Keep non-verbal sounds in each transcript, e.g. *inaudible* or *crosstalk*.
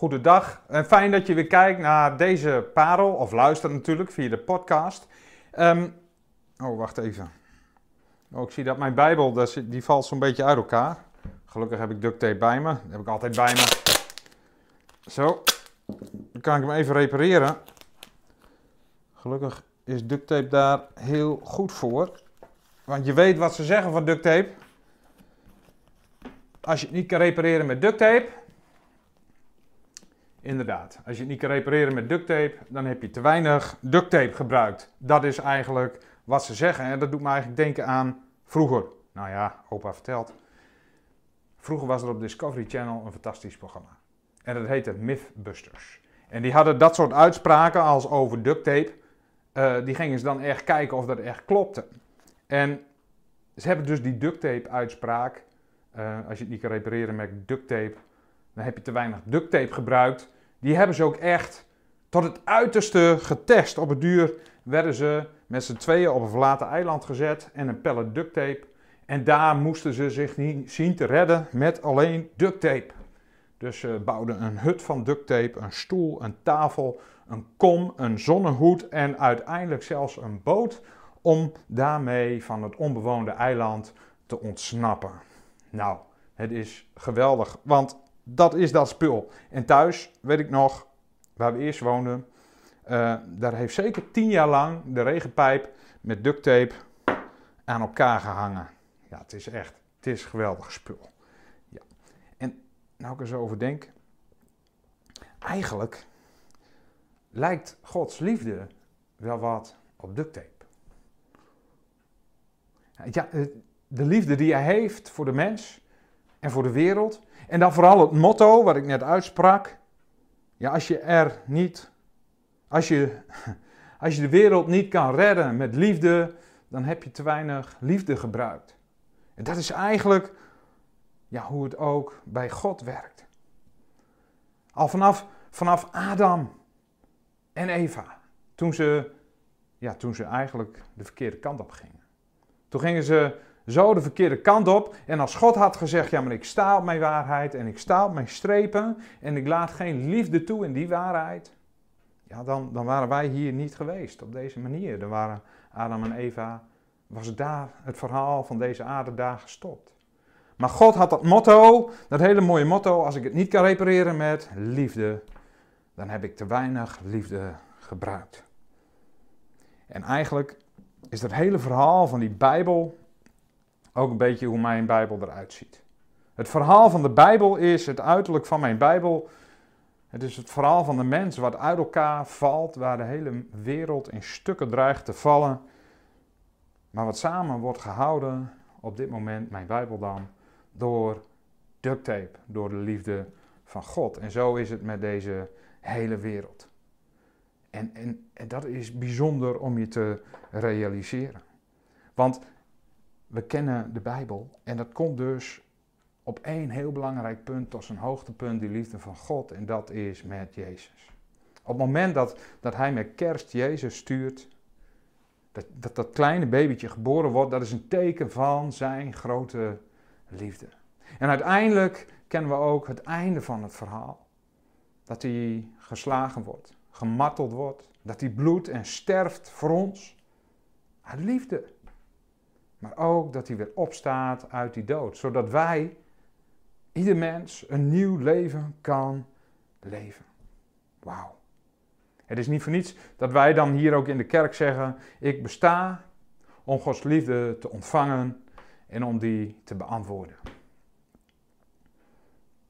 goedendag. En fijn dat je weer kijkt naar deze parel, of luistert natuurlijk via de podcast. Ehm, oh, wacht even. Oh, ik zie dat mijn Bijbel, die valt zo'n beetje uit elkaar. Gelukkig heb ik duct tape bij me. Dat heb ik altijd bij me. Zo, dan kan ik hem even repareren. Gelukkig is duct tape daar heel goed voor. Want je weet wat ze zeggen van duct tape. Als je het niet kan repareren met duct tape, Inderdaad, als je het niet kan repareren met duct tape, dan heb je te weinig duct tape gebruikt. Dat is eigenlijk wat ze zeggen. En dat doet me eigenlijk denken aan vroeger. Nou ja, opa vertelt. Vroeger was er op Discovery Channel een fantastisch programma. En dat heette Mythbusters. En die hadden dat soort uitspraken als over duct tape. Uh, die gingen ze dan echt kijken of dat echt klopte. En ze hebben dus die duct tape uitspraak. Uh, als je het niet kan repareren met duct tape, heb je te weinig duct tape gebruikt. Die hebben ze ook echt tot het uiterste getest. Op het duur werden ze met z'n tweeën op een verlaten eiland gezet en een pellet duct tape. En daar moesten ze zich niet zien te redden met alleen duct tape. Dus ze bouwden een hut van duct tape, een stoel, een tafel, een kom, een zonnehoed en uiteindelijk zelfs een boot om daarmee van het onbewoonde eiland te ontsnappen. Nou, het is geweldig, want dat is dat spul. En thuis, weet ik nog, waar we eerst woonden, uh, daar heeft zeker tien jaar lang de regenpijp met duct tape aan elkaar gehangen. Ja, het is echt, het is geweldig spul. Ja. En nou ik er zo over denk, eigenlijk lijkt Gods liefde wel wat op duct tape. Ja, de liefde die hij heeft voor de mens en voor de wereld, en dan vooral het motto wat ik net uitsprak. Ja, als je er niet, als je, *laughs* als je de wereld niet kan redden met liefde, dan heb je te weinig liefde gebruikt. En dat is eigenlijk ja, hoe het ook bij God werkt. Al vanaf, vanaf Adam en Eva, toen ze, ja, toen ze eigenlijk de verkeerde kant op gingen. Toen gingen ze zo de verkeerde kant op. En als God had gezegd, ja maar ik sta op mijn waarheid en ik sta op mijn strepen en ik laat geen liefde toe in die waarheid. Ja, dan, dan waren wij hier niet geweest op deze manier. Dan waren Adam en Eva, was daar het verhaal van deze aarde daar gestopt. Maar God had dat motto, dat hele mooie motto, als ik het niet kan repareren met liefde, dan heb ik te weinig liefde gebruikt. En eigenlijk is dat hele verhaal van die Bijbel ook een beetje hoe mijn Bijbel eruit ziet. Het verhaal van de Bijbel is het uiterlijk van mijn Bijbel. Het is het verhaal van de mens wat uit elkaar valt, waar de hele wereld in stukken dreigt te vallen. Maar wat samen wordt gehouden op dit moment, mijn Bijbel dan, door duct tape, door de liefde van God. En zo is het met deze hele wereld. En, en, en dat is bijzonder om je te realiseren. Want we kennen de Bijbel en dat komt dus op één heel belangrijk punt tot zijn hoogtepunt, die liefde van God, en dat is met Jezus. Op het moment dat, dat hij met kerst Jezus stuurt, dat, dat dat kleine babytje geboren wordt, dat is een teken van zijn grote liefde. En uiteindelijk kennen we ook het einde van het verhaal. Dat hij geslagen wordt, gemarteld wordt, dat hij bloedt en sterft voor ons. Uit liefde. Maar ook dat hij weer opstaat uit die dood. Zodat wij, ieder mens, een nieuw leven kan leven. Wauw. Het is niet voor niets dat wij dan hier ook in de kerk zeggen: Ik besta om Gods liefde te ontvangen en om die te beantwoorden.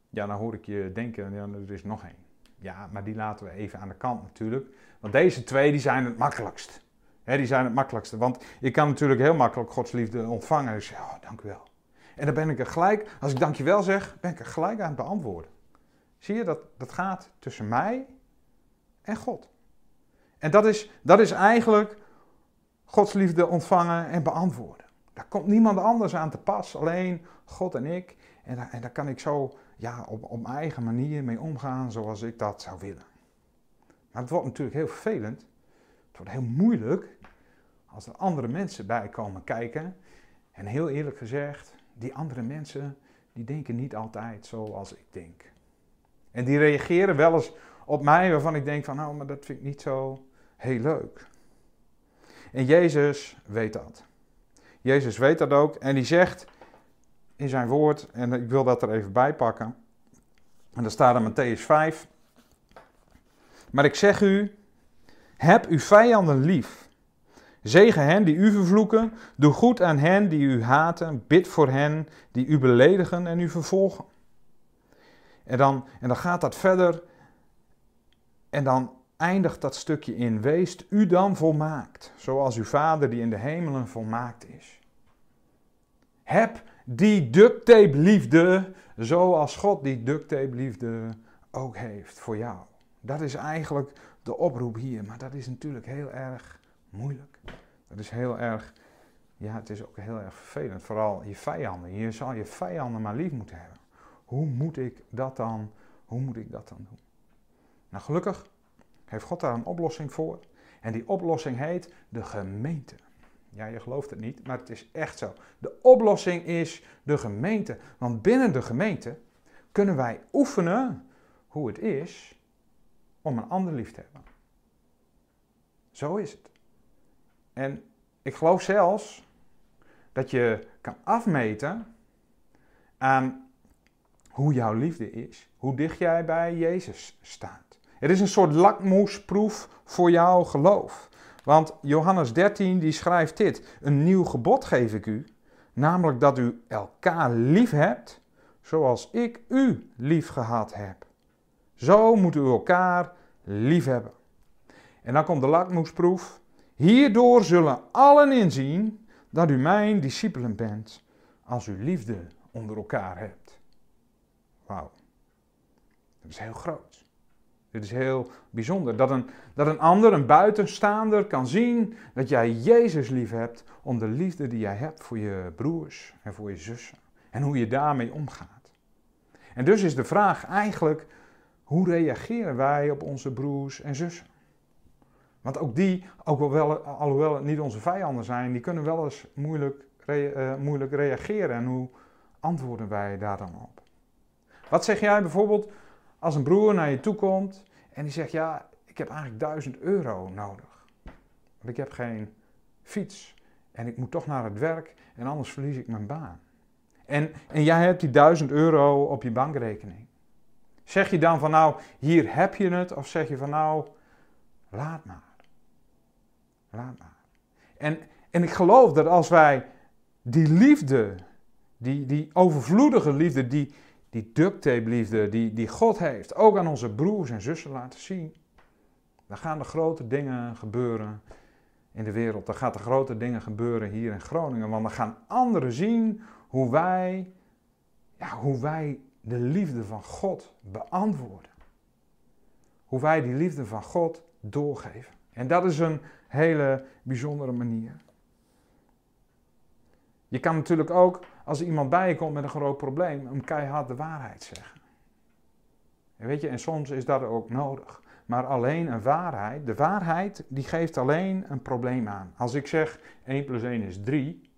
Ja, dan hoor ik je denken: ja, er is nog één. Ja, maar die laten we even aan de kant natuurlijk. Want deze twee die zijn het makkelijkst die zijn het makkelijkste. Want ik kan natuurlijk heel makkelijk Gods liefde ontvangen. Dus ja, oh, dank u wel. En dan ben ik er gelijk, als ik dankjewel zeg, ben ik er gelijk aan het beantwoorden. Zie je, dat, dat gaat tussen mij en God. En dat is, dat is eigenlijk Gods liefde ontvangen en beantwoorden. Daar komt niemand anders aan te pas, alleen God en ik. En daar, en daar kan ik zo ja, op, op mijn eigen manier mee omgaan zoals ik dat zou willen. Maar het wordt natuurlijk heel vervelend. Het wordt heel moeilijk als er andere mensen bij komen kijken. En heel eerlijk gezegd, die andere mensen, die denken niet altijd zoals ik denk. En die reageren wel eens op mij waarvan ik denk van nou, maar dat vind ik niet zo heel leuk. En Jezus weet dat. Jezus weet dat ook en die zegt in zijn woord, en ik wil dat er even bij pakken. En daar staat in Matthäus 5. Maar ik zeg u, heb uw vijanden lief. Zegen hen die u vervloeken. Doe goed aan hen die u haten. Bid voor hen die u beledigen en u vervolgen. En dan, en dan gaat dat verder. En dan eindigt dat stukje in. Weest u dan volmaakt, zoals uw Vader die in de hemelen volmaakt is. Heb die duct tape liefde, zoals God die duct tape liefde ook heeft voor jou. Dat is eigenlijk de oproep hier, maar dat is natuurlijk heel erg moeilijk. Dat is heel erg, ja, het is ook heel erg vervelend. Vooral je vijanden. Je zal je vijanden maar lief moeten hebben. Hoe moet ik dat dan, hoe moet ik dat dan doen? Nou, gelukkig heeft God daar een oplossing voor. En die oplossing heet de gemeente. Ja, je gelooft het niet, maar het is echt zo. De oplossing is de gemeente. Want binnen de gemeente kunnen wij oefenen hoe het is om een ander lief te hebben. Zo is het. En ik geloof zelfs dat je kan afmeten aan hoe jouw liefde is, hoe dicht jij bij Jezus staat. Het is een soort lakmoesproef voor jouw geloof. Want Johannes 13 die schrijft dit: Een nieuw gebod geef ik u, namelijk dat u elkaar lief hebt, zoals ik u lief gehad heb. Zo moet u elkaar lief hebben. En dan komt de lakmoesproef. Hierdoor zullen allen inzien dat u mijn discipelen bent, als u liefde onder elkaar hebt. Wauw. Dat is heel groot. Dit is heel bijzonder. Dat een, dat een ander, een buitenstaander, kan zien dat jij Jezus lief hebt om de liefde die jij hebt voor je broers en voor je zussen. En hoe je daarmee omgaat. En dus is de vraag eigenlijk, hoe reageren wij op onze broers en zussen? Want ook die, ook wel, alhoewel het niet onze vijanden zijn, die kunnen wel eens moeilijk, uh, moeilijk reageren. En hoe antwoorden wij daar dan op? Wat zeg jij bijvoorbeeld als een broer naar je toe komt en die zegt: Ja, ik heb eigenlijk 1000 euro nodig. Want ik heb geen fiets en ik moet toch naar het werk en anders verlies ik mijn baan. En, en jij hebt die 1000 euro op je bankrekening. Zeg je dan van nou, hier heb je het, of zeg je van nou, laat maar. Laat maar. En, en ik geloof dat als wij die liefde, die, die overvloedige liefde, die, die duct tape liefde die, die God heeft, ook aan onze broers en zussen laten zien, dan gaan er grote dingen gebeuren in de wereld. Dan gaan er grote dingen gebeuren hier in Groningen. Want dan gaan anderen zien hoe wij, ja, hoe wij de liefde van God beantwoorden. Hoe wij die liefde van God doorgeven. En dat is een hele bijzondere manier. Je kan natuurlijk ook, als iemand bij je komt met een groot probleem, hem keihard de waarheid zeggen. En weet je, en soms is dat ook nodig. Maar alleen een waarheid, de waarheid, die geeft alleen een probleem aan. Als ik zeg 1 plus 1 is 3,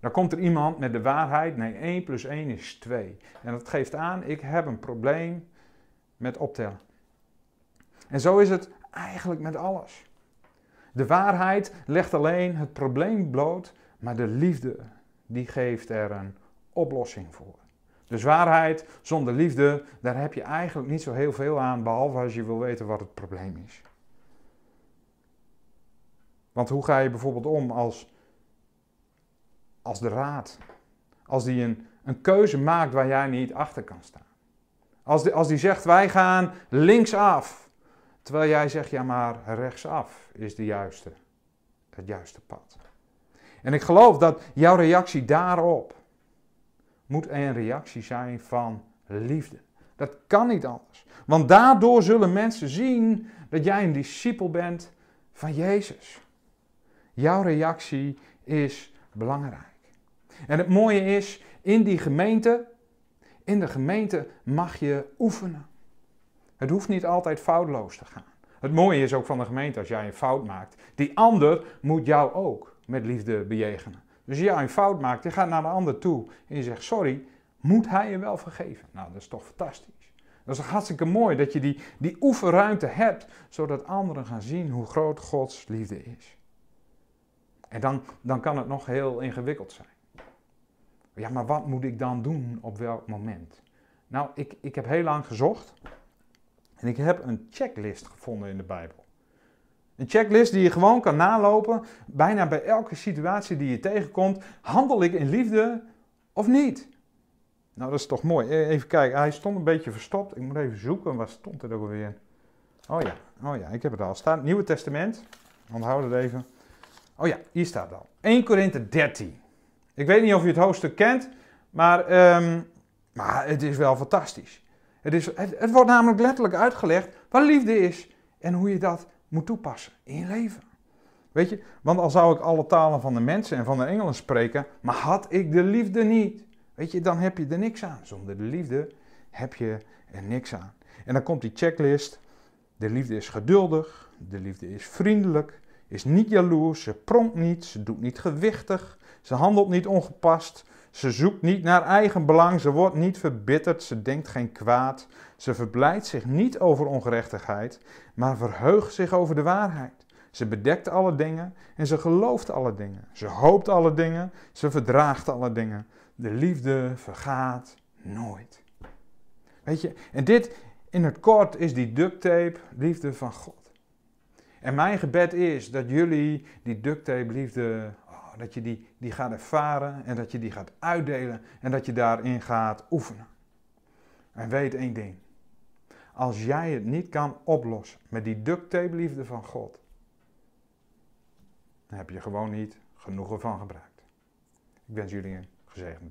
dan komt er iemand met de waarheid, nee, 1 plus 1 is 2. En dat geeft aan, ik heb een probleem met optellen. En zo is het eigenlijk met alles. De waarheid legt alleen het probleem bloot, maar de liefde, die geeft er een oplossing voor. Dus waarheid zonder liefde, daar heb je eigenlijk niet zo heel veel aan, behalve als je wil weten wat het probleem is. Want hoe ga je bijvoorbeeld om als, als de raad, als die een, een keuze maakt waar jij niet achter kan staan? Als die, als die zegt, wij gaan linksaf, terwijl jij zegt, ja maar rechtsaf is de juiste, het juiste pad. En ik geloof dat jouw reactie daarop moet een reactie zijn van liefde. Dat kan niet anders. Want daardoor zullen mensen zien dat jij een discipel bent van Jezus. Jouw reactie is belangrijk. En het mooie is, in die gemeente, in de gemeente mag je oefenen. Het hoeft niet altijd foutloos te gaan. Het mooie is ook van de gemeente als jij een fout maakt. Die ander moet jou ook met liefde bejegenen. Dus als jij een fout maakt, je gaat naar de ander toe en je zegt sorry, moet hij je wel vergeven? Nou, dat is toch fantastisch. Dat is hartstikke mooi dat je die, die oefenruimte hebt, zodat anderen gaan zien hoe groot Gods liefde is. En dan, dan kan het nog heel ingewikkeld zijn. Ja, maar wat moet ik dan doen op welk moment? Nou, ik, ik heb heel lang gezocht en ik heb een checklist gevonden in de Bijbel. Een checklist die je gewoon kan nalopen, bijna bij elke situatie die je tegenkomt. Handel ik in liefde of niet? Nou, dat is toch mooi. E, even kijken, hij stond een beetje verstopt. Ik moet even zoeken, waar stond het ook alweer? Oh ja, oh ja, ik heb het al staan. Nieuwe Testament. Onthoud het even. Oh ja, hier staat het al. 1 Korinthe 13. Ik weet niet of je het hoofdstuk kent, maar, ehm, maar het is wel fantastisch. Het, is, het, wordt namelijk letterlijk uitgelegd wat liefde is en hoe je dat moet toepassen in je leven. Weet je, want al zou ik alle talen van de mensen en van de engelen spreken, maar had ik de liefde niet, weet je, dan heb je er niks aan. Zonder de liefde heb je er niks aan. En dan komt die checklist. De liefde is geduldig, de liefde is vriendelijk, is niet jaloers, ze pronkt niet, ze doet niet gewichtig, ze handelt niet ongepast, ze zoekt niet naar eigen belang, ze wordt niet verbitterd, ze denkt geen kwaad, ze verblijdt zich niet over ongerechtigheid, maar verheugt zich over de waarheid. Ze bedekt alle dingen en ze gelooft alle dingen. Ze hoopt alle dingen, ze verdraagt alle dingen. De liefde vergaat nooit. Weet je, en dit in het kort is die duct tape liefde van God. En mijn gebed is dat jullie die duct tape liefde dat je die, die gaat ervaren en dat je die gaat uitdelen en dat je daarin gaat oefenen. En weet één ding. Als jij het niet kan oplossen met die duct liefde van God, dan heb je gewoon niet genoeg ervan gebruikt. Ik wens jullie een gezegende dag.